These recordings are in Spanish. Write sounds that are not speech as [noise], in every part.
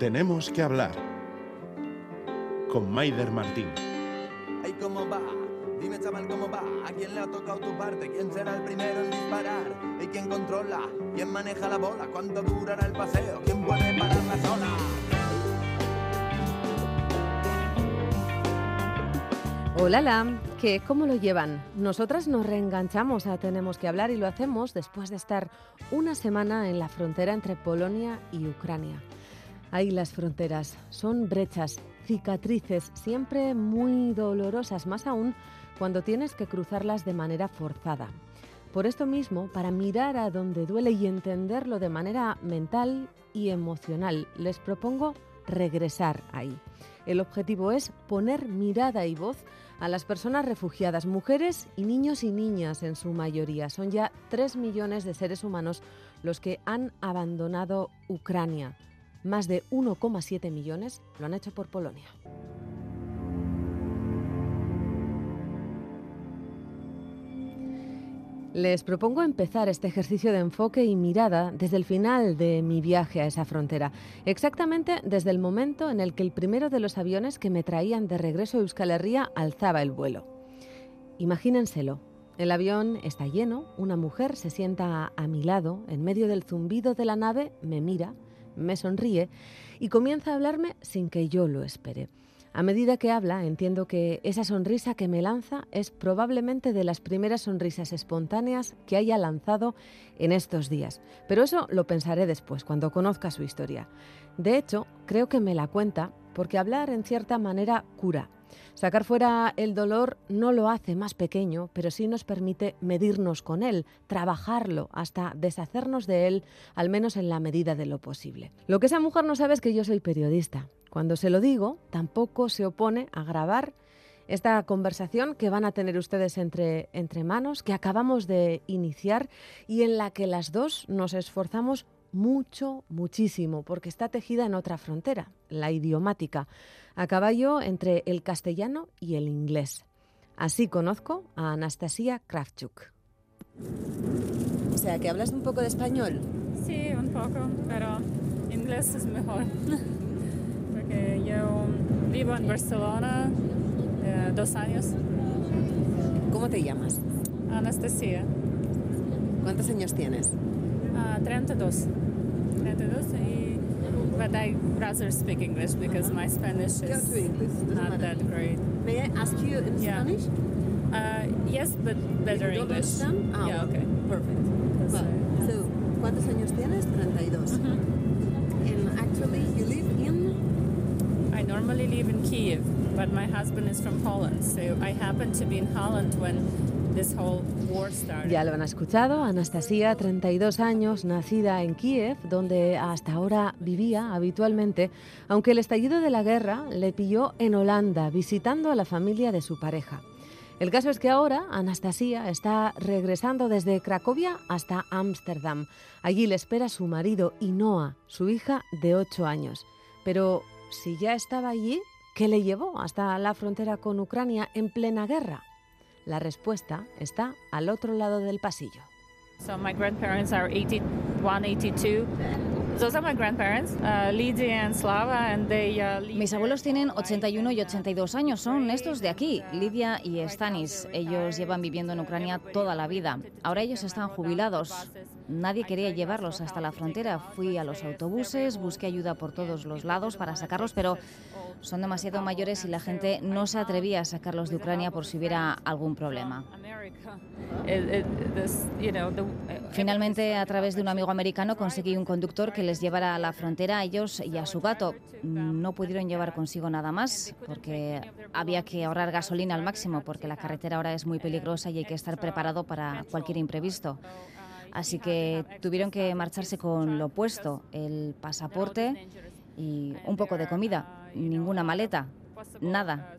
Tenemos que hablar con Maider Martín. Ay, ¿cómo va? Dime, chaval, ¿cómo va? ¿A quién le ha tocado tu parte? ¿Quién será el primero en disparar? ¿Y quién controla? ¿Quién maneja la bola? ¿Cuánto durará el paseo? ¿Quién puede parar la zona? Hola, Lam. ¿Qué? ¿Cómo lo llevan? Nosotras nos reenganchamos a Tenemos que hablar y lo hacemos después de estar una semana en la frontera entre Polonia y Ucrania. Ahí las fronteras son brechas, cicatrices, siempre muy dolorosas, más aún cuando tienes que cruzarlas de manera forzada. Por esto mismo, para mirar a donde duele y entenderlo de manera mental y emocional, les propongo regresar ahí. El objetivo es poner mirada y voz a las personas refugiadas, mujeres y niños y niñas en su mayoría. Son ya 3 millones de seres humanos los que han abandonado Ucrania. Más de 1,7 millones lo han hecho por Polonia. Les propongo empezar este ejercicio de enfoque y mirada desde el final de mi viaje a esa frontera, exactamente desde el momento en el que el primero de los aviones que me traían de regreso a Euskal Herria alzaba el vuelo. Imagínenselo. El avión está lleno, una mujer se sienta a mi lado, en medio del zumbido de la nave, me mira, me sonríe y comienza a hablarme sin que yo lo espere. A medida que habla, entiendo que esa sonrisa que me lanza es probablemente de las primeras sonrisas espontáneas que haya lanzado en estos días. Pero eso lo pensaré después, cuando conozca su historia. De hecho, creo que me la cuenta porque hablar en cierta manera cura. Sacar fuera el dolor no lo hace más pequeño, pero sí nos permite medirnos con él, trabajarlo hasta deshacernos de él, al menos en la medida de lo posible. Lo que esa mujer no sabe es que yo soy periodista. Cuando se lo digo, tampoco se opone a grabar esta conversación que van a tener ustedes entre, entre manos, que acabamos de iniciar y en la que las dos nos esforzamos mucho, muchísimo, porque está tejida en otra frontera, la idiomática, a caballo entre el castellano y el inglés. Así conozco a Anastasia Kravchuk. O sea, que hablas un poco de español. Sí, un poco, pero inglés es mejor. [laughs] Porque yo vivo en Barcelona eh, dos años. ¿Cómo te llamas? Anastasia. ¿Cuántos años tienes? Uh, 32. 32 y but I rather speak English because my Spanish is English. doesn't matter. that great. May I ask you in Yeah. Spanish? Uh, yes, but better You don't English. understand? Ah, yeah, okay. Perfect. Well, uh, so, ¿cuántos años tienes? 32. And actually, you live in... I normally live in Kiev, but my husband is from Poland, so I happened to be in Holland when Ya lo han escuchado, Anastasia, 32 años, nacida en Kiev, donde hasta ahora vivía habitualmente, aunque el estallido de la guerra le pilló en Holanda, visitando a la familia de su pareja. El caso es que ahora Anastasia está regresando desde Cracovia hasta Ámsterdam. Allí le espera su marido y Noah, su hija de 8 años. Pero si ya estaba allí, ¿qué le llevó hasta la frontera con Ucrania en plena guerra? La respuesta está al otro lado del pasillo. So my grandparents are 81, 82. Those are my grandparents, uh, Lydia and Slava, and they uh, Mis abuelos tienen 81 y 82 años, son estos de aquí, Lidia y Stanis. Ellos llevan viviendo en Ucrania toda la vida. Ahora ellos están jubilados. Nadie quería llevarlos hasta la frontera. Fui a los autobuses, busqué ayuda por todos los lados para sacarlos, pero son demasiado mayores y la gente no se atrevía a sacarlos de Ucrania por si hubiera algún problema. [laughs] Know, the- Finalmente, a través de un amigo americano, conseguí un conductor que les llevara a la frontera a ellos y a su gato. No pudieron llevar consigo nada más porque había que ahorrar gasolina al máximo porque la carretera ahora es muy peligrosa y hay que estar preparado para cualquier imprevisto. Así que tuvieron que marcharse con lo opuesto, el pasaporte y un poco de comida, ninguna maleta, nada.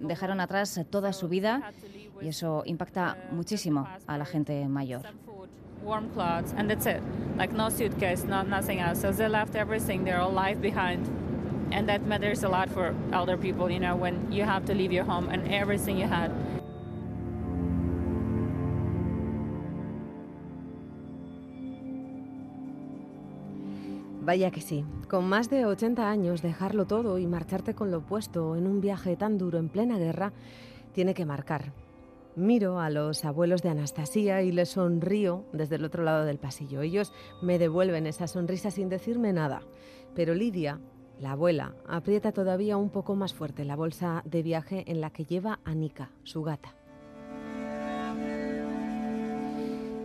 Dejaron atrás toda su vida y eso impacta muchísimo a la gente mayor. And that matters a lot for elder people, you know, when you have to leave your home and everything you had. Vaya que sí, con más de 80 años dejarlo todo y marcharte con lo opuesto en un viaje tan duro en plena guerra tiene que marcar. Miro a los abuelos de Anastasia y les sonrío desde el otro lado del pasillo. Ellos me devuelven esa sonrisa sin decirme nada. Pero Lidia, la abuela, aprieta todavía un poco más fuerte la bolsa de viaje en la que lleva a Nika, su gata.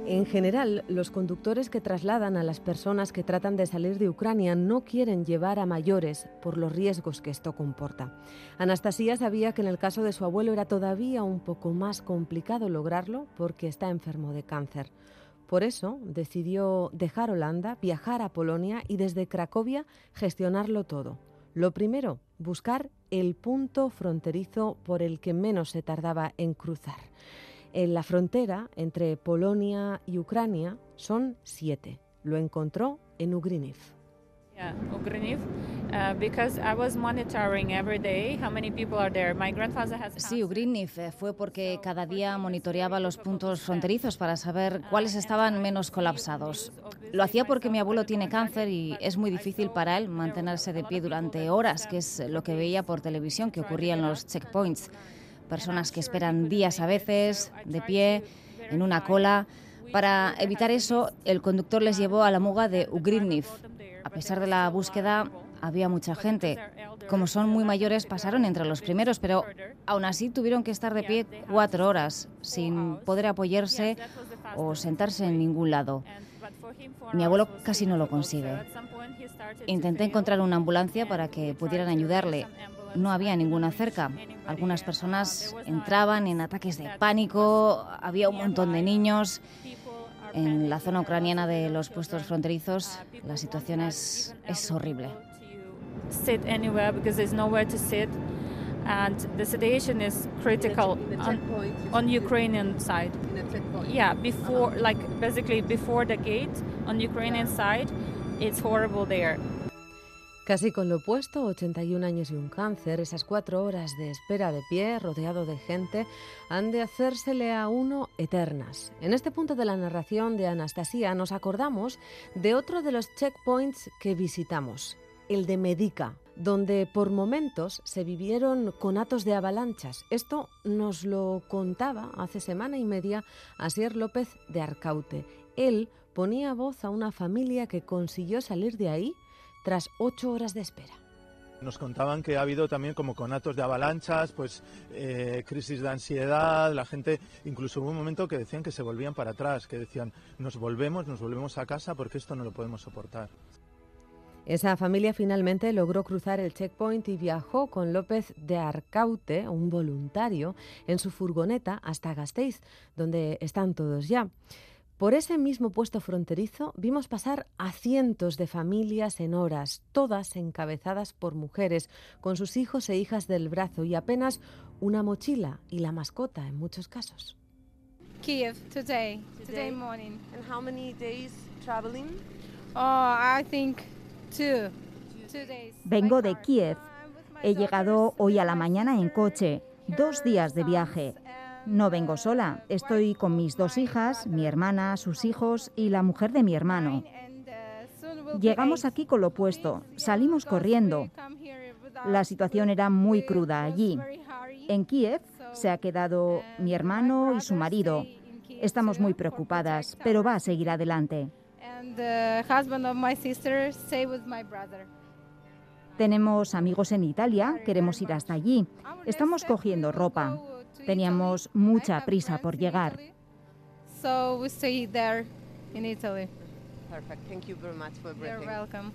En general, los conductores que trasladan a las personas que tratan de salir de Ucrania no quieren llevar a mayores por los riesgos que esto comporta. Anastasia sabía que en el caso de su abuelo era todavía un poco más complicado lograrlo porque está enfermo de cáncer. Por eso decidió dejar Holanda, viajar a Polonia y desde Cracovia gestionarlo todo. Lo primero, buscar el punto fronterizo por el que menos se tardaba en cruzar. En la frontera entre Polonia y Ucrania son siete. Lo encontró en Ugriniv. Sí, Ugriniv eh, fue porque cada día monitoreaba los puntos fronterizos para saber cuáles estaban menos colapsados. Lo hacía porque mi abuelo tiene cáncer y es muy difícil para él mantenerse de pie durante horas, que es lo que veía por televisión que ocurría en los checkpoints personas que esperan días a veces, de pie, en una cola. Para evitar eso, el conductor les llevó a la muga de Ugrivniv. A pesar de la búsqueda, había mucha gente. Como son muy mayores, pasaron entre los primeros, pero aún así tuvieron que estar de pie cuatro horas, sin poder apoyarse o sentarse en ningún lado. Mi abuelo casi no lo consigue. Intenté encontrar una ambulancia para que pudieran ayudarle, no había ninguna cerca. Algunas personas entraban en ataques de pánico, había un montón de niños. En la zona ucraniana de los puestos fronterizos la situación es, es horrible. Sit anywhere because there's nowhere to sit, and the situation is critical on, on Ukrainian side. Yeah, before, like basically before the gate on Ukrainian side, it's horrible there. Casi con lo opuesto, 81 años y un cáncer, esas cuatro horas de espera de pie, rodeado de gente, han de hacérsele a uno eternas. En este punto de la narración de Anastasia nos acordamos de otro de los checkpoints que visitamos, el de Medica, donde por momentos se vivieron conatos de avalanchas. Esto nos lo contaba hace semana y media Asier López de Arcaute. Él ponía voz a una familia que consiguió salir de ahí tras ocho horas de espera. Nos contaban que ha habido también como conatos de avalanchas, pues eh, crisis de ansiedad, la gente, incluso hubo un momento que decían que se volvían para atrás, que decían, nos volvemos, nos volvemos a casa porque esto no lo podemos soportar. Esa familia finalmente logró cruzar el checkpoint y viajó con López de Arcaute, un voluntario, en su furgoneta hasta Gasteiz, donde están todos ya. Por ese mismo puesto fronterizo vimos pasar a cientos de familias en horas, todas encabezadas por mujeres, con sus hijos e hijas del brazo y apenas una mochila y la mascota en muchos casos. Kiev today, today, morning. And how many days traveling? Oh, I think two. Two days. Vengo de Kiev. He llegado hoy a la mañana en coche, dos días de viaje. No vengo sola, estoy con mis dos hijas, mi hermana, sus hijos y la mujer de mi hermano. Llegamos aquí con lo opuesto, salimos corriendo. La situación era muy cruda allí. En Kiev se ha quedado mi hermano y su marido. Estamos muy preocupadas, pero va a seguir adelante. Tenemos amigos en Italia, queremos ir hasta allí. Estamos cogiendo ropa. Teníamos mucha prisa por llegar. So we stay there in Italy. Perfect. Thank you very much for You're welcome.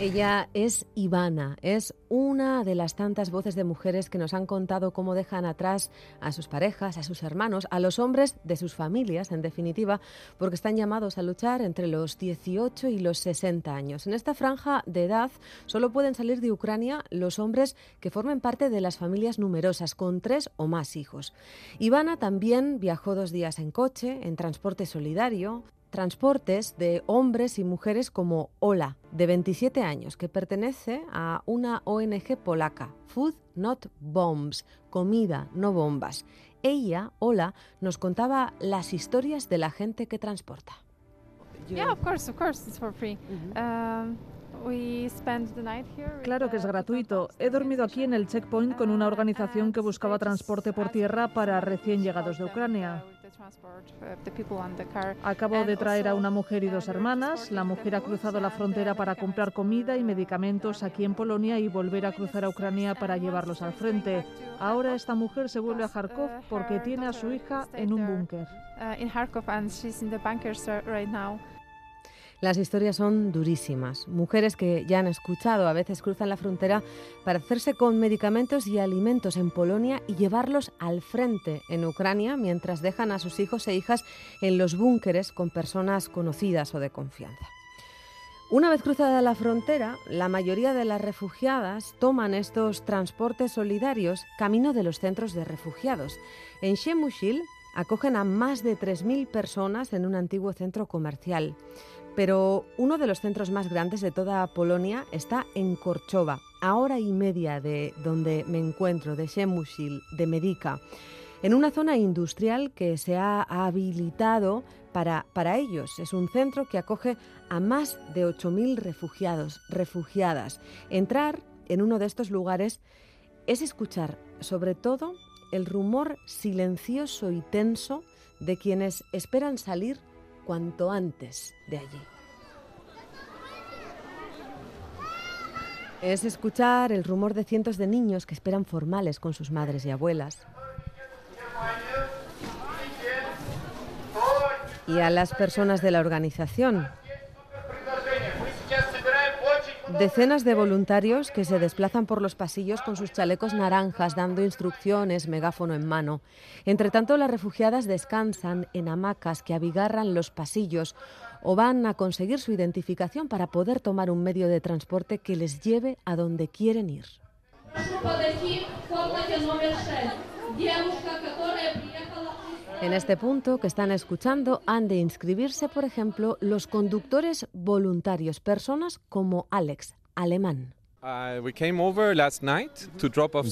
Ella es Ivana, es una de las tantas voces de mujeres que nos han contado cómo dejan atrás a sus parejas, a sus hermanos, a los hombres de sus familias, en definitiva, porque están llamados a luchar entre los 18 y los 60 años. En esta franja de edad solo pueden salir de Ucrania los hombres que formen parte de las familias numerosas, con tres o más hijos. Ivana también viajó dos días en coche, en transporte solidario, transportes de hombres y mujeres como Ola, de 27 años, que pertenece a una ONG polaca, Food Not Bombs, comida, no bombas. Ella, Ola, nos contaba las historias de la gente que transporta. Yeah, of course, of course, it's for free. We spent the night here. with Claro que es gratuito. He dormido aquí en el checkpoint con una organización que buscaba transporte por tierra para recién llegados de Ucrania. Uh, car. Acabo de traer a una mujer y dos hermanas. La mujer ha cruzado la frontera para comprar comida y medicamentos aquí en Polonia y volver a cruzar a Ucrania para llevarlos al frente. Ahora esta mujer se vuelve a Kharkov porque tiene a su hija en un búnker. Las historias son durísimas. Mujeres que ya han escuchado a veces cruzan la frontera para hacerse con medicamentos y alimentos en Polonia y llevarlos al frente en Ucrania mientras dejan a sus hijos e hijas en los búnkeres con personas conocidas o de confianza. Una vez cruzada la frontera, la mayoría de las refugiadas toman estos transportes solidarios camino de los centros de refugiados. En Shemushil acogen a más de 3.000 personas en un antiguo centro comercial. Pero uno de los centros más grandes de toda Polonia está en Korchova, a hora y media de donde me encuentro, de Shemushil, de Medica, en una zona industrial que se ha habilitado para, para ellos. Es un centro que acoge a más de 8.000 refugiados, refugiadas. Entrar en uno de estos lugares es escuchar, sobre todo, el rumor silencioso y tenso de quienes esperan salir cuanto antes de allí. Es escuchar el rumor de cientos de niños que esperan formales con sus madres y abuelas. Y a las personas de la organización. Decenas de voluntarios que se desplazan por los pasillos con sus chalecos naranjas dando instrucciones, megáfono en mano. Entre tanto, las refugiadas descansan en hamacas que abigarran los pasillos o van a conseguir su identificación para poder tomar un medio de transporte que les lleve a donde quieren ir. En este punto que están escuchando han de inscribirse, por ejemplo, los conductores voluntarios, personas como Alex, alemán. Uh,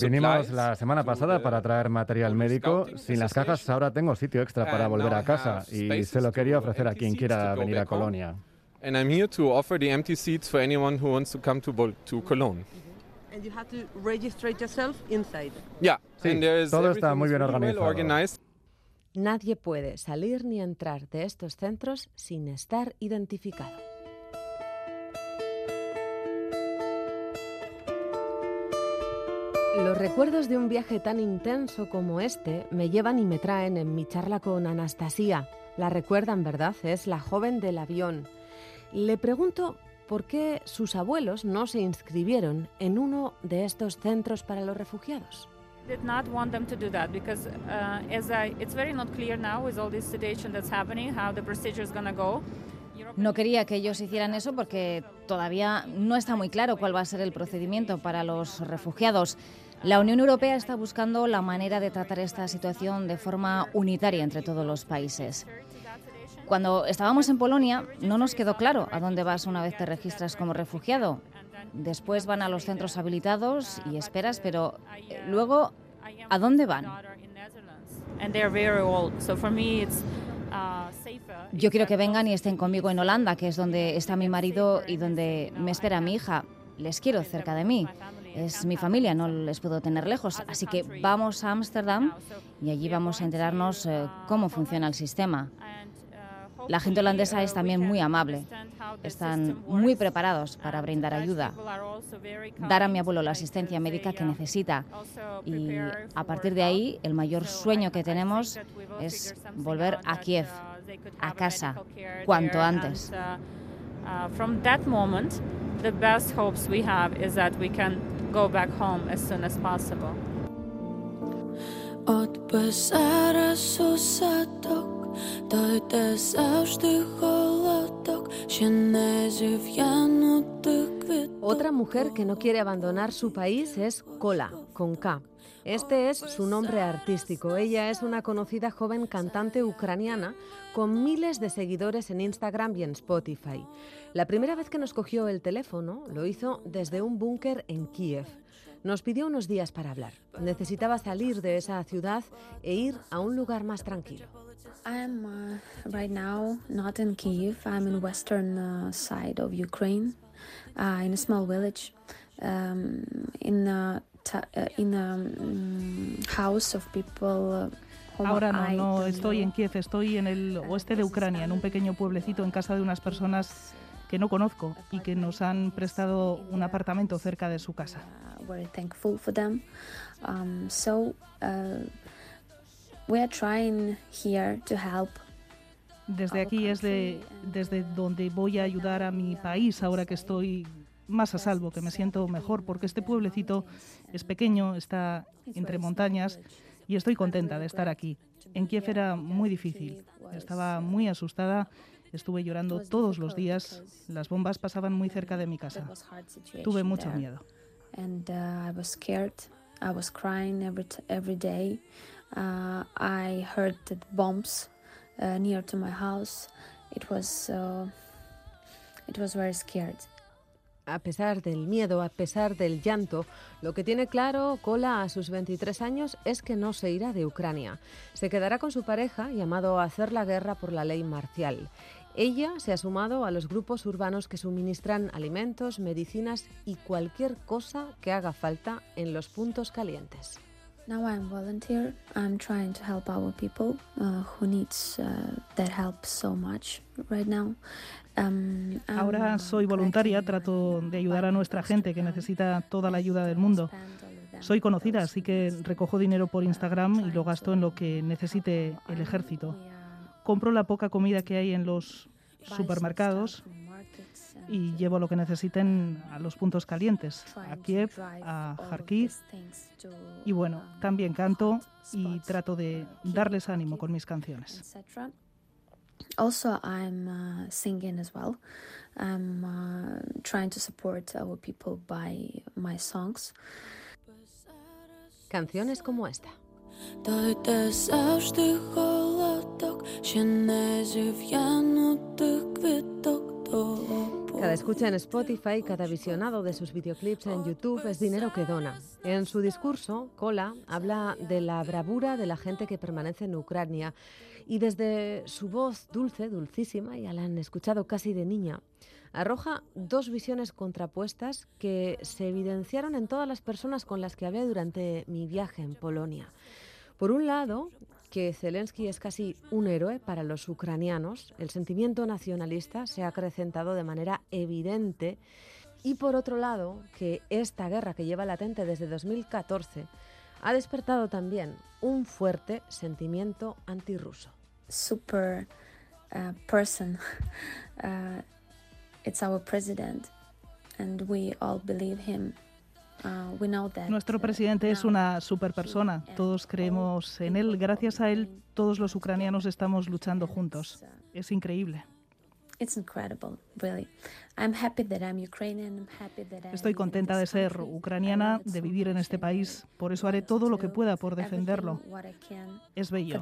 Vinimos la semana pasada para traer material médico. Sin las cajas ahora tengo sitio extra para And volver a casa have y se lo quería to ofrecer a quien quiera venir a. Colonia. And I'm here to offer the empty seats for anyone who wants to come to Bol- to Cologne. And you have to register yourself inside. Yeah, Sí, and there is todo está muy bien organizado. Nadie puede salir ni entrar de estos centros sin estar identificado. Los recuerdos de un viaje tan intenso como este me llevan y me traen en mi charla con Anastasia. La recuerdan, ¿verdad? Es la joven del avión. Le pregunto por qué sus abuelos no se inscribieron en uno de estos centros para los refugiados. Did not want them to do that because uh, as I, it's very not clear now with all this situation that's happening how the procedure is going to go. No quería que ellos hicieran eso porque todavía no está muy claro cuál va a ser el procedimiento para los refugiados. La Unión Europea está buscando la manera de tratar esta situación de forma unitaria entre todos los países. Cuando estábamos en Polonia no nos quedó claro a dónde vas una vez te registras como refugiado. Después van a los centros habilitados y esperas, pero eh, luego, ¿a dónde van? Uh. Yo quiero que vengan y estén conmigo en Holanda, que es donde está mi marido y donde me espera mi hija. Les quiero cerca de mí. Es mi familia, no les puedo tener lejos. Así que vamos a Ámsterdam y allí vamos a enterarnos eh, cómo funciona el sistema. La gente holandesa es también muy amable. Están muy preparados para brindar ayuda, dar a mi abuelo la asistencia médica que necesita. Y a partir de ahí, el mayor sueño que tenemos es volver a Kiev, a casa, cuanto antes. Uh, from that moment, the best hopes we have is that we can go back home as soon as possible. От без зараз у садок, та йде завжди холодок, ще не зів'янутих квіток. Otra mujer que no quiere abandonar su país es Kola, con K. Este es su nombre artístico. Ella es una conocida joven cantante ucraniana con miles de seguidores en Instagram y en Spotify. La primera vez que nos cogió el teléfono lo hizo desde un búnker en Kiev. Nos pidió unos días para hablar. Necesitaba salir de esa ciudad e ir a un lugar más tranquilo. I'm uh, right now not in Kiev. I'm in western uh, side of Ukraine, uh, in a small village, um, in a uh, in a um, house of people. Uh, Ahora no, no estoy en Kiev, estoy en el oeste de Ucrania, en un pequeño pueblecito en casa de unas personas que no conozco y que nos han prestado un apartamento cerca de su casa. We are trying here to help. Desde aquí es de, desde donde voy a ayudar a mi país ahora que estoy más a salvo, que me siento mejor, porque este pueblecito es pequeño, está entre montañas y estoy contenta de estar aquí. En Kiev era muy difícil, estaba muy asustada, estuve llorando todos los días, las bombas pasaban muy cerca de mi casa. Tuve mucho miedo. Uh, I heard the bombs uh, near to my house. It was uh, it was very scared. A pesar del miedo, a pesar del llanto, lo que tiene claro Kola a sus 23 años es que no se irá de Ucrania. Se quedará con su pareja, llamado a hacer la guerra por la ley marcial. Ella se ha sumado a los grupos urbanos que suministran alimentos, medicinas y cualquier cosa que haga falta en los puntos calientes. Now I'm volunteer. I'm trying to help our people uh, who needs uh, that help so much right now. Um, I'm, Ahora uh, soy voluntaria, trato de ayudar a nuestra gente que necesita toda la ayuda del mundo. Soy conocida, así que recojo dinero por Instagram y lo gasto en lo que necesite el ejército. Compro la poca comida que hay en los supermercados y llevo lo que necesiten a los puntos calientes, a Kiev, a Kharkiv. Y bueno, también canto y trato de darles ánimo con mis canciones. etc. Also, I'm uh, singing as well. I'm uh, trying to support our people by my songs. Canciones como esta. Дайте завжди холодок, ще не зів'янутих квіток до Cada escucha en Spotify, cada visionado de sus videoclips en YouTube es dinero que dona. En su discurso, Kola habla de la bravura de la gente que permanece en Ucrania y desde su voz dulce, dulcísima, ya la han escuchado casi de niña, arroja dos visiones contrapuestas que se evidenciaron en todas las personas con las que hablé durante mi viaje en Polonia. Por un lado, que Zelensky es casi un héroe para los ucranianos, el sentimiento nacionalista se ha acrecentado de manera evidente, y por otro lado, que esta guerra que lleva latente desde 2014 ha despertado también un fuerte sentimiento antirruso. super uh, person. Uh, it's our president, and we all believe. Nuestro presidente es una superpersona, todos creemos en él, gracias a él todos los ucranianos estamos luchando juntos. Es increíble. It's incredible, really. I'm happy that I'm Ukrainian. I'm happy that I Estoy contenta de ser ucraniana, de vivir en este país, por eso haré todo lo que pueda por defenderlo. Es bello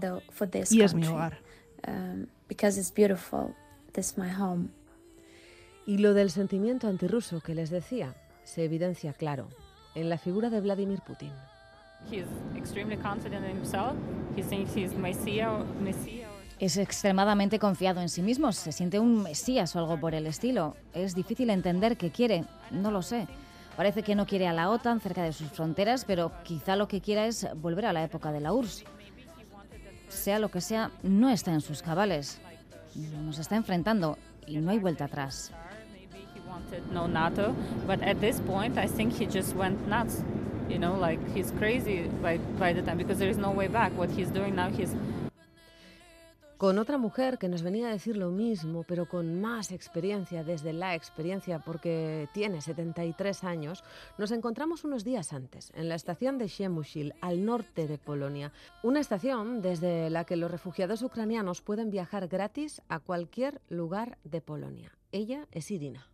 y es mi hogar. Um, because it's beautiful. This is my home. Y lo del sentimiento antirruso que les decía se evidencia claro en la figura de Vladimir Putin. He's extremely confident in himself. He thinks he's Messiah, Messiah. Es extremadamente confiado en sí mismo, se siente un mesías o algo por el estilo. Es difícil entender qué quiere, no lo sé. Parece que no quiere a la OTAN cerca de sus fronteras, pero quizá lo que quiera es volver a la época de la URSS. Sea lo que sea, no está en sus cabales. Nos está enfrentando y no hay vuelta atrás. No NATO, but at this point, I think he just went nuts. You know, like he's crazy by, by the time because there is no way back. What he's doing now, he's Con otra mujer que nos venía a decir lo mismo, pero con más experiencia, desde la experiencia, porque tiene 73 años, nos encontramos unos días antes, en la estación de Shemushil, al norte de Polonia. Una estación desde la que los refugiados ucranianos pueden viajar gratis a cualquier lugar de Polonia. Ella es Irina.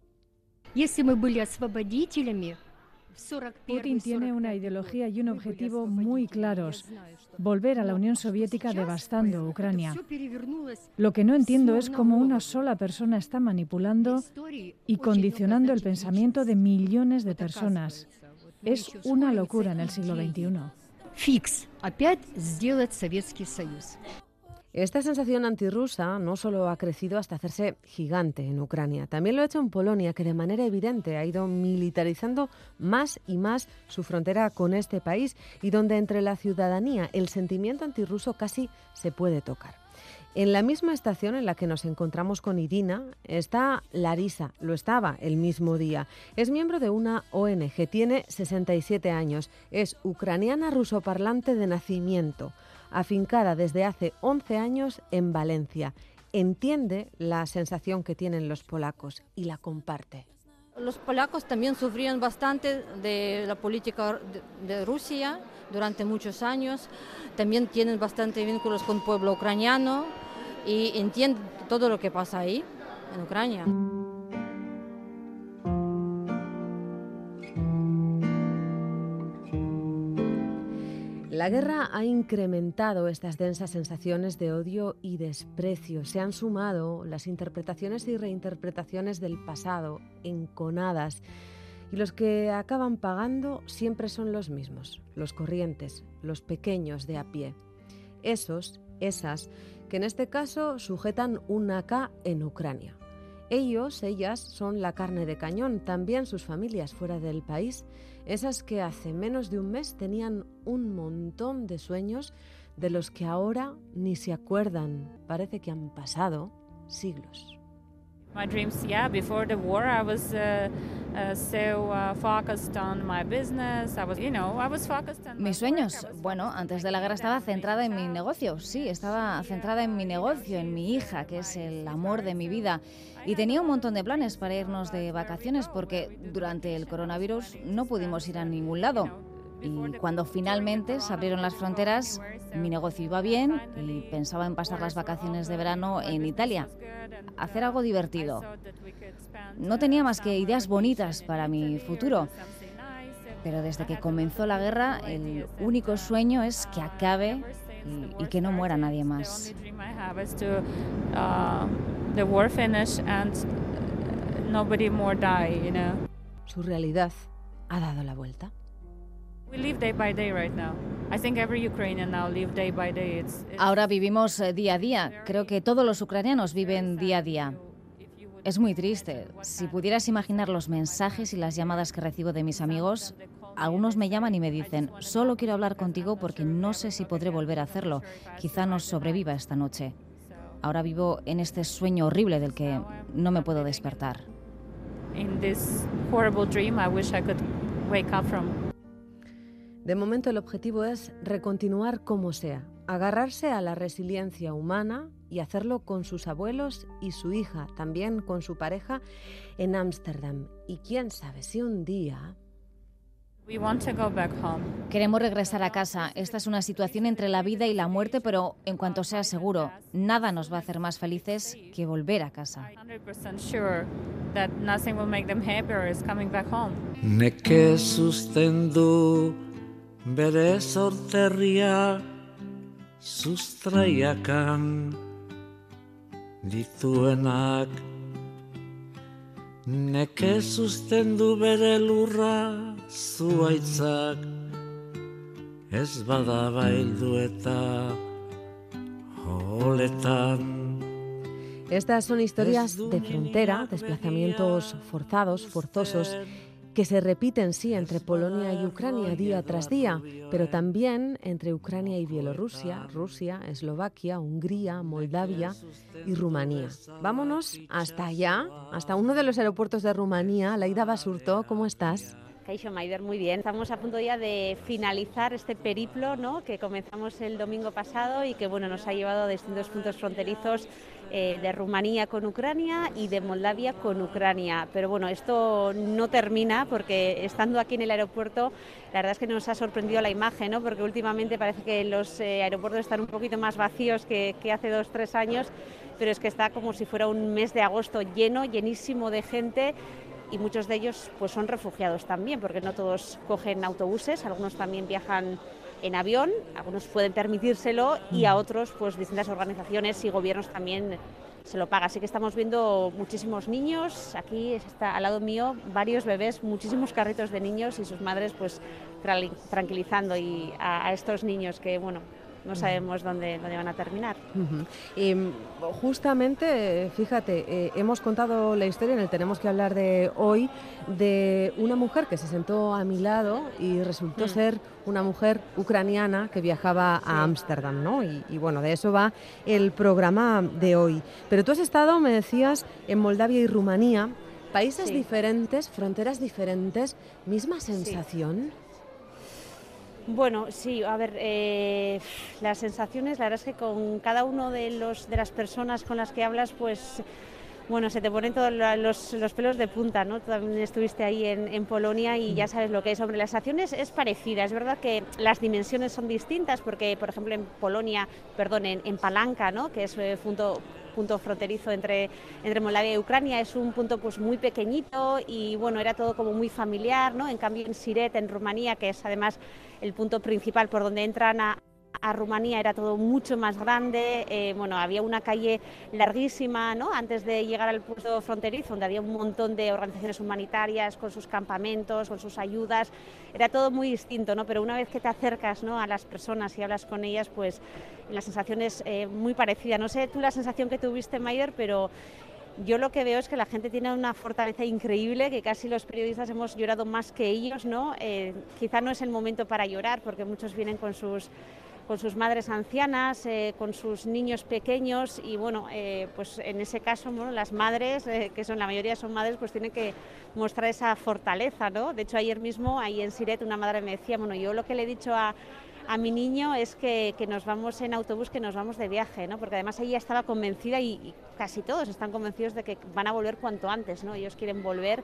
Если мы были освободителями, в 41 Putin tiene una ideología y un objetivo muy claros, volver a la Unión Soviética devastando Ucrania. Lo que no entiendo es cómo una sola persona está manipulando y condicionando el pensamiento de millones de personas. Es una locura en el siglo XXI. Фикс. Esta sensación antirrusa no solo ha crecido hasta hacerse gigante en Ucrania, también lo ha hecho en Polonia, que de manera evidente ha ido militarizando más y más su frontera con este país y donde entre la ciudadanía el sentimiento antirruso casi se puede tocar. En la misma estación en la que nos encontramos con Irina está Larisa, lo estaba el mismo día. Es miembro de una ONG, tiene 67 años, es ucraniana rusoparlante de nacimiento afincada desde hace 11 años en Valencia. Entiende la sensación que tienen los polacos y la comparte. Los polacos también sufrían bastante de la política de Rusia durante muchos años. También tienen bastante vínculos con el pueblo ucraniano y entienden todo lo que pasa ahí, en Ucrania. La guerra ha incrementado estas densas sensaciones de odio y desprecio. Se han sumado las interpretaciones y reinterpretaciones del pasado, enconadas. Y los que acaban pagando siempre son los mismos, los corrientes, los pequeños de a pie. Esos, esas, que en este caso sujetan un AK en Ucrania. Ellos, ellas, son la carne de cañón, también sus familias fuera del país, esas que hace menos de un mes tenían un montón de sueños de los que ahora ni se acuerdan. Parece que han pasado siglos. My dreams, yeah, before the war, I was uh, uh, so uh, focused on my business. I was, you know, I was focused on Mis sueños, bueno, antes de la guerra estaba centrada en mi negocio, sí, estaba centrada en mi negocio, en mi hija, que es el amor de mi vida. Y tenía un montón de planes para irnos de vacaciones porque durante el coronavirus no pudimos ir a ningún lado. Y cuando finalmente se abrieron las fronteras, mi negocio iba bien y pensaba en pasar las vacaciones de verano en Italia, hacer algo divertido. No tenía más que ideas bonitas para mi futuro. Pero desde que comenzó la guerra, el único sueño es que acabe y, que no muera nadie más. Su realidad ha dado la vuelta. Ahora vivimos eh, día a día. Creo que todos los ucranianos viven día a día. Es muy triste. Si pudieras imaginar los mensajes y las llamadas que recibo de mis amigos, algunos me llaman y me dicen, solo quiero hablar contigo porque no sé si podré volver a hacerlo. Quizá no sobreviva esta noche. Ahora vivo en este sueño horrible del que no me puedo despertar. De momento el objetivo es recontinuar como sea, agarrarse a la resiliencia humana y hacerlo con sus abuelos y su hija, también con su pareja en Ámsterdam. Y quién sabe si un día... Queremos regresar a casa. Esta es una situación entre la vida y la muerte, pero en cuanto sea seguro, nada nos va a hacer más felices que volver a casa. Bere sorterria sustraiakan dituenak neke sustendu bere lurra zuaitzak ez bada baildu eta holetan. Estas son historias de frontera, desplazamientos forzados, forzosos, que se repiten, sí, entre Polonia y Ucrania día tras día, pero también entre Ucrania y Bielorrusia, Rusia, Eslovaquia, Hungría, Moldavia y Rumanía. Vámonos hasta allá, hasta uno de los aeropuertos de Rumanía. Laida Basurto, ¿cómo estás? Maider, muy bien. Estamos a punto ya de finalizar este periplo ¿no? que comenzamos el domingo pasado y que bueno, nos ha llevado a distintos puntos fronterizos eh, de Rumanía con Ucrania y de Moldavia con Ucrania. Pero bueno, esto no termina porque estando aquí en el aeropuerto, la verdad es que nos ha sorprendido la imagen, ¿no? porque últimamente parece que los eh, aeropuertos están un poquito más vacíos que, que hace dos, tres años, pero es que está como si fuera un mes de agosto lleno, llenísimo de gente y muchos de ellos pues son refugiados también, porque no todos cogen autobuses, algunos también viajan en avión, algunos pueden permitírselo y a otros pues distintas organizaciones y gobiernos también se lo paga. Así que estamos viendo muchísimos niños, aquí está al lado mío varios bebés, muchísimos carritos de niños y sus madres pues tra- tranquilizando y a, a estos niños que bueno, no sabemos dónde, dónde van a terminar. Y mm, justamente, fíjate, eh, hemos contado la historia en el Tenemos que hablar de hoy de una mujer que se sentó a mi lado y resultó Mm. ser una mujer ucraniana que viajaba a Ámsterdam, ¿no? Y, y bueno, de eso va el programa de hoy. Pero tú has estado, me decías, en Moldavia y Rumanía, países Sí. diferentes, fronteras diferentes, misma sensación. Bueno, sí, a ver, eh, las sensaciones, la verdad es que con cada uno de, los, de las personas con las que hablas, pues, bueno, se te ponen todos los, los pelos de punta, ¿no? Tú también estuviste ahí en, en Polonia y ya sabes lo que es. Hombre, la sensación es, es parecida, es verdad que las dimensiones son distintas, porque, por ejemplo, en Polonia, perdón, en, en Palanca, ¿no? Que es eh, punto punto fronterizo entre, entre Moldavia y Ucrania, es un punto pues muy pequeñito y bueno, era todo como muy familiar, ¿no? En cambio en Siret, en Rumanía, que es además el punto principal por donde entran a, a Rumanía era todo mucho más grande, eh, bueno, había una calle larguísima, ¿no? Antes de llegar al punto fronterizo, donde había un montón de organizaciones humanitarias con sus campamentos, con sus ayudas, era todo muy distinto, ¿no? Pero una vez que te acercas, ¿no? A las personas y hablas con ellas, pues la sensación es eh, muy parecida. No sé tú la sensación que tuviste, Maider, pero yo lo que veo es que la gente tiene una fortaleza increíble, que casi los periodistas hemos llorado más que ellos, ¿no? Eh, quizá no es el momento para llorar, porque muchos vienen con sus con sus madres ancianas, eh, con sus niños pequeños y bueno, eh, pues en ese caso bueno, las madres, eh, que son la mayoría son madres, pues tienen que mostrar esa fortaleza, ¿no? De hecho ayer mismo ahí en Siret una madre me decía, bueno, yo lo que le he dicho a, a mi niño es que, que nos vamos en autobús, que nos vamos de viaje, ¿no? Porque además ella estaba convencida y, y casi todos están convencidos de que van a volver cuanto antes, ¿no? Ellos quieren volver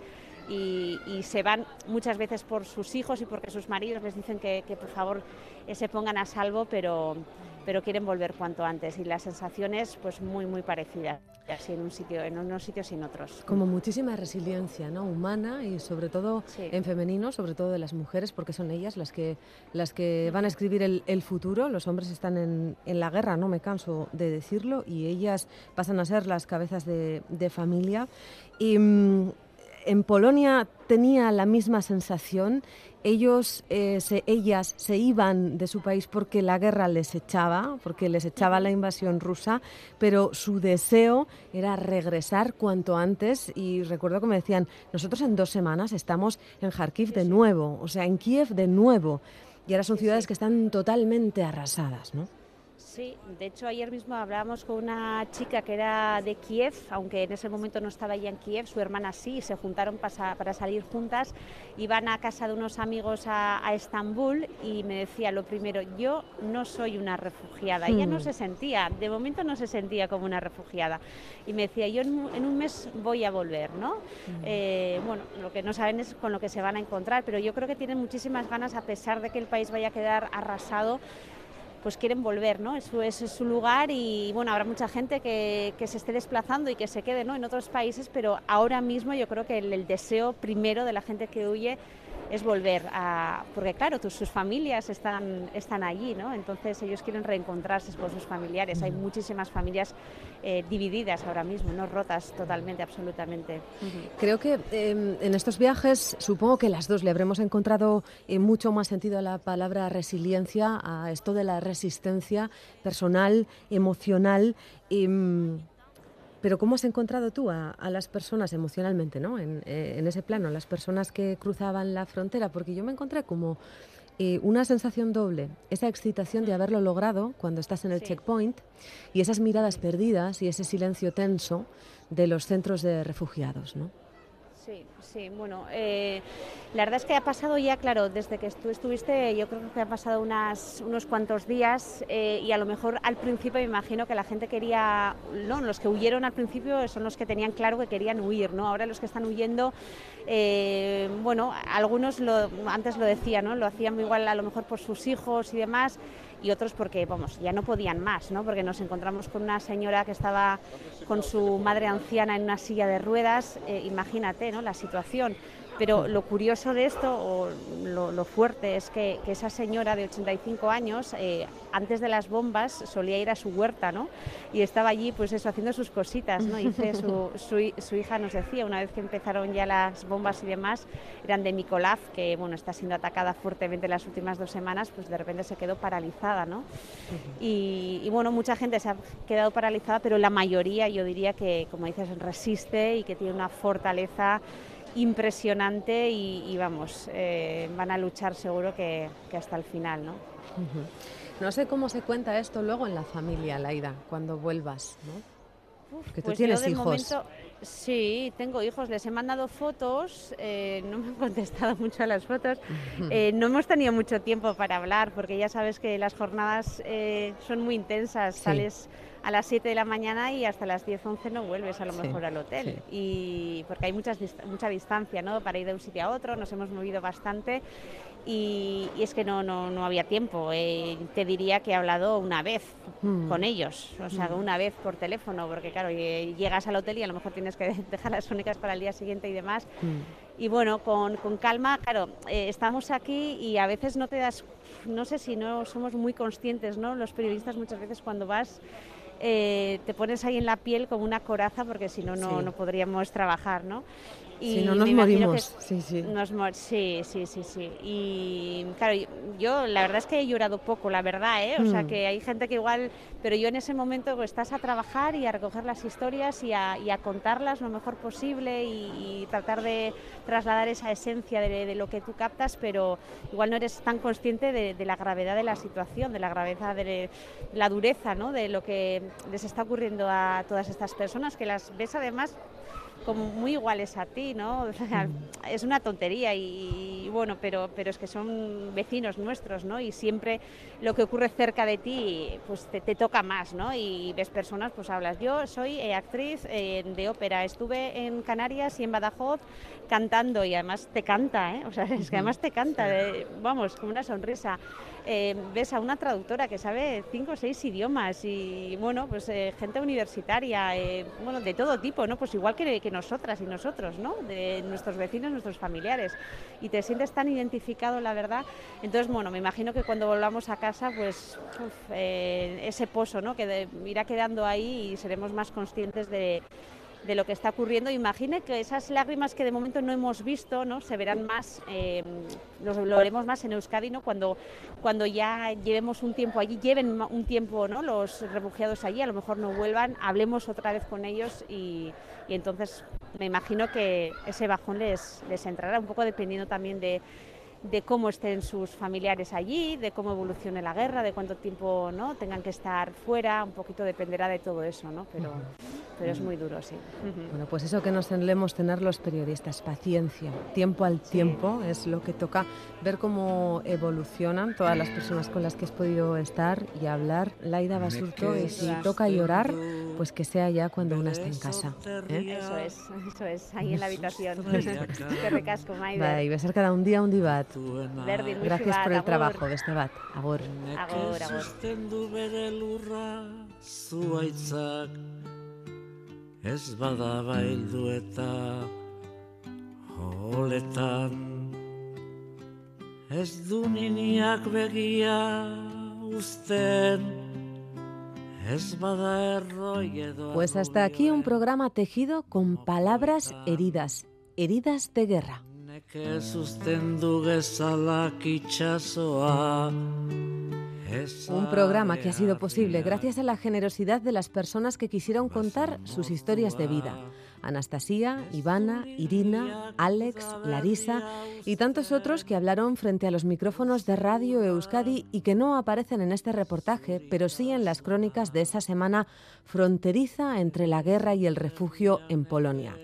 y, y se van muchas veces por sus hijos y porque sus maridos les dicen que, que por favor eh, se pongan a salvo, pero, pero quieren volver cuanto antes y las sensaciones pues muy muy parecidas, así en un sitio, en unos sitios y en otros. Como muchísima resiliencia ¿no? humana y sobre todo Sí. en femenino, sobre todo de las mujeres, porque son ellas las que, las que van a escribir el, el futuro. Los hombres están en, en la guerra, no me canso de decirlo, y ellas pasan a ser las cabezas de, de familia. Y mm, en Polonia tenía la misma sensación. Ellos, eh, se- ellas se iban de su país porque la guerra les echaba, porque les echaba la invasión rusa, pero su deseo era regresar cuanto antes. Y recuerdo que me decían, nosotros en dos semanas estamos en Kharkiv de nuevo, o sea, en Kiev de nuevo. Y ahora son ciudades que están totalmente arrasadas, ¿no? Sí, de hecho ayer mismo hablábamos con una chica que era de Kiev, aunque en ese momento no estaba ella en Kiev, su hermana sí, y se juntaron para salir juntas, iban a casa de unos amigos a, a Estambul y me decía lo primero, yo no soy una refugiada, ella no Hmm. se sentía, de momento no se sentía como una refugiada y me decía, yo en, un- en un mes voy a volver, ¿no? Eh, bueno, lo que no saben es con lo que se van a encontrar, pero yo creo que tienen muchísimas ganas, a pesar de que el país vaya a quedar arrasado, pues quieren volver, ¿no? Eso es, su lugar y bueno, habrá mucha gente que, que se esté desplazando y que se quede ¿no? en otros países, pero ahora mismo yo creo que el, el deseo primero de la gente que huye es volver a... Porque claro, tus- sus familias están, están allí, ¿no? Entonces ellos quieren reencontrarse con sus familiares. Hay muchísimas familias eh, divididas ahora mismo, no rotas totalmente, absolutamente. Creo que eh, en estos viajes, supongo que las dos le habremos encontrado eh, mucho más sentido a la palabra resiliencia, a esto de la resistencia personal, emocional. em, pero ¿cómo has encontrado tú a, a las personas emocionalmente, ¿no? En, eh, en ese plano, las personas que cruzaban la frontera? Porque yo me encontré como eh, una sensación doble, esa excitación de haberlo logrado cuando estás en el checkpoint y esas miradas perdidas y ese silencio tenso de los centros de refugiados, ¿no? Sí, sí, bueno, eh, la verdad es que ha pasado ya, claro, desde que tú estuviste, yo creo que han pasado unas, unos cuantos días eh, y a lo mejor al principio me imagino que la gente quería, no, los que huyeron al principio son los que tenían claro que querían huir, ¿no? Ahora los que están huyendo, eh, bueno, algunos lo, antes lo decía, ¿no? Lo hacían igual a lo mejor por sus hijos y demás y otros porque, vamos, ya no podían más, ¿no? Porque nos encontramos con una señora que estaba con su madre anciana en una silla de ruedas, eh, imagínate, ¿no? La situación. Pero lo curioso de esto, o lo, lo fuerte, es que, que esa señora de 85 años, eh, antes de las bombas, solía ir a su huerta, ¿no? Y estaba allí, pues eso, haciendo sus cositas, ¿no? Y su, [laughs] su hi- su hija nos decía, una vez que empezaron ya las bombas y demás, eran de Mykolaiv, que, bueno, está siendo atacada fuertemente las últimas dos semanas, pues de repente se quedó paralizada, ¿no? Y, y, bueno, mucha gente se ha quedado paralizada, pero la mayoría yo diría que, como dices, resiste y que tiene una fortaleza impresionante y, y vamos, eh, van a luchar seguro que, que hasta el final, ¿no? No sé cómo se cuenta esto luego en la familia, Laida, cuando vuelvas, ¿no? Que tú Pues tienes yo de hijos. momento, sí, tengo hijos, les he mandado fotos, eh, no me han [laughs] contestado mucho a las fotos, Eh, [laughs] no hemos tenido mucho tiempo para hablar porque ya sabes que las jornadas eh, son muy intensas, Sí. sales a las 7 de la mañana y hasta las 10, 11 no vuelves a lo Sí, mejor al hotel. Y porque hay muchas, mucha distancia ¿no? para ir de un sitio a otro, nos hemos movido bastante y, y es que no, no, no había tiempo. Eh, te diría que he hablado una vez Mm. con ellos, o sea, Mm. una vez por teléfono, porque claro, eh, llegas al hotel y a lo mejor tienes que [laughs] dejar las únicas para el día siguiente y demás. Y bueno, con, con calma, claro, eh, estamos aquí y a veces no te das, no sé si no somos muy conscientes, ¿no? Los periodistas muchas veces cuando vas eh, te pones ahí en la piel como una coraza porque si no, no, Sí. no podríamos trabajar, ¿no? Si no, nos imagino que morimos. Sí, sí. nos mor- sí, sí, sí, sí. Y claro, y- yo la verdad es que he llorado poco, la verdad, ¿eh? O sea, Mm. que hay gente que igual, pero yo en ese momento pues, estás a trabajar y a recoger las historias y a, y a contarlas lo mejor posible y, y tratar de trasladar esa esencia de, de lo que tú captas, pero igual no eres tan consciente de, de la gravedad de la situación, de la gravedad de la dureza, ¿no? De lo que les está ocurriendo a todas estas personas, que las ves además como muy iguales a ti, ¿no? [laughs] O sea, es una tontería y, y bueno, pero, pero es que son vecinos nuestros, ¿no? Y siempre lo que ocurre cerca de ti, pues te, te toca más, ¿no? Y ves personas, pues hablas. Yo soy eh, actriz eh, de ópera, estuve en Canarias y en Badajoz cantando y además te canta, ¿eh? O sea, es que además te canta, de- vamos, con una sonrisa. Eh, ves a una traductora que sabe cinco o seis idiomas y, bueno, pues eh, gente universitaria, eh, bueno, de todo tipo, ¿no? Pues igual que, que nosotras y nosotros, ¿no? De nuestros vecinos, nuestros familiares. Y te sientes tan identificado, la verdad. Entonces, bueno, me imagino que cuando volvamos a casa, pues eh, ese pozo, ¿no? Que irá quedando ahí y seremos más conscientes de de lo que está ocurriendo. Imagine que esas lágrimas que de momento no hemos visto, ¿no? Se verán más, eh, lo veremos más en Euskadi, ¿no? Cuando, cuando ya llevemos un tiempo allí, lleven un tiempo, ¿no? Los refugiados allí, a lo mejor no vuelvan, hablemos otra vez con ellos y, y entonces me imagino que ese bajón les, les entrará un poco dependiendo también de de cómo estén sus familiares allí, de cómo evolucione la guerra, de cuánto tiempo no tengan que estar fuera, un poquito dependerá de todo eso, ¿no? Pero, pero es muy duro, sí. Bueno, pues eso que nos solemos tener los periodistas, paciencia, tiempo al tiempo, es lo que toca ver cómo evolucionan todas las personas con las que has podido estar y habbar. Laida Basurto, y si toca llorar, pues que sea ya cuando una está en casa. ¿eh? Eso es, eso es, ahí en la habitación. [laughs] Qué recasco, Maider. Bai, besarkada handia handi bat. Berdin, musu Gracias por el agur. trabajo, beste bat. Agur. Agur, agur. Sustendu bere lurra zuaitzak Ez bada baildu eta Holetan Ez du niniak begia edo Pues hasta aquí un programa tejido con palabras heridas, heridas de guerra. Un programa que ha sido posible gracias a la generosidad de las personas que quisieron contar sus historias de vida. Anastasia, Ivana, Irina, Alex, Larisa y tantos otros que hablaron frente a los micrófonos de Radio Euskadi y que no aparecen en este reportaje, pero sí en las crónicas de esa semana fronteriza entre la guerra y el refugio en Polonia.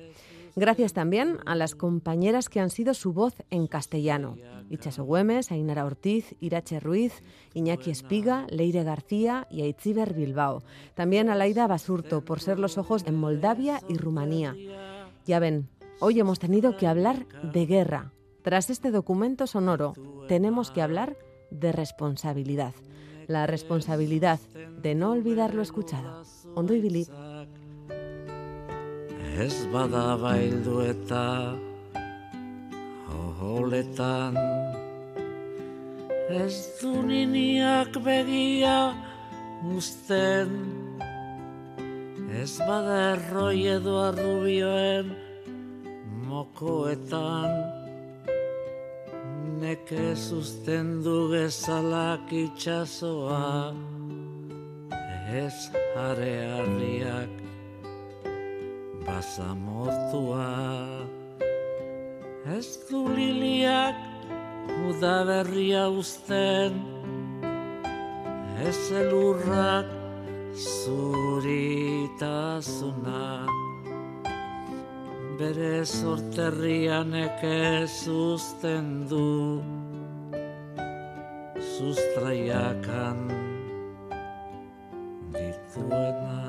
Gracias también a las compañeras que han sido su voz en castellano. Itxaso Güemes, Ainara Ortiz, Irache Ruiz, Iñaki Espiga, Leire García y Aitziber Bilbao. También a Laida Basurto por ser los ojos en Moldavia y Rumanía. Ya ven, hoy hemos tenido que hablar de guerra. Tras este documento sonoro, tenemos que hablar de responsabilidad. La responsabilidad de no olvidar lo escuchado. Ondo ibili. Ez bada baildu eta holetan Ez du niniak begia usten. Ez bada erroi edo arrubioen mokoetan. Nekez usten du gezalak itxasoa Ez harearriak basamortua Ez du liliak udaberria usten Ez elurrak zuritasuna. Bere sorterrian ekez usten du. Sustraiakan dituenak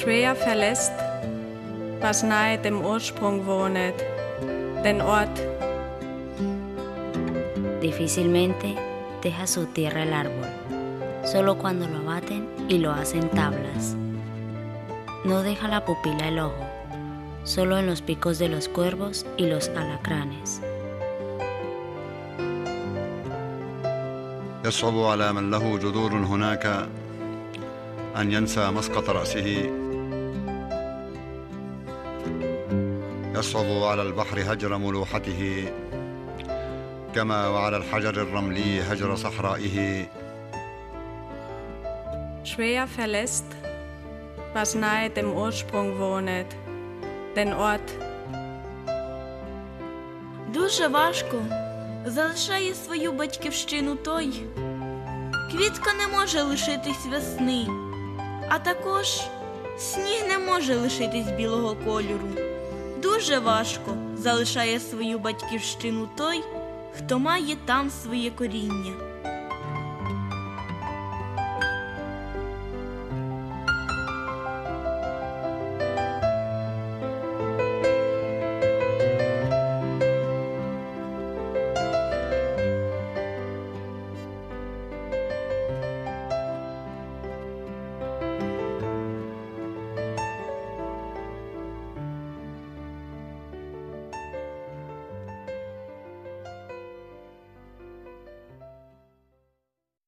schwer verlässt, was nahe dem Ursprung wohnet, den Ort. Difícilmente deja su tierra el árbol, solo cuando lo abaten y lo hacen tablas. No deja la pupila el ojo, solo en los picos de los cuervos y los alacranes. يصعب على من له جذور هناك أن ينسى مسقط رأسه يصعب على البحر هجر ملوحته كما وعلى الحجر الرملي هجر صحرائه Schwer verlässt, was nahe dem Ursprung wohnet, den Ort. Дуже важко залишає свою батьківщину той. Квітка не може лишитись весни, а також сніг не може лишитись білого кольору. Дуже важко залишає свою батьківщину той, хто має там своє коріння.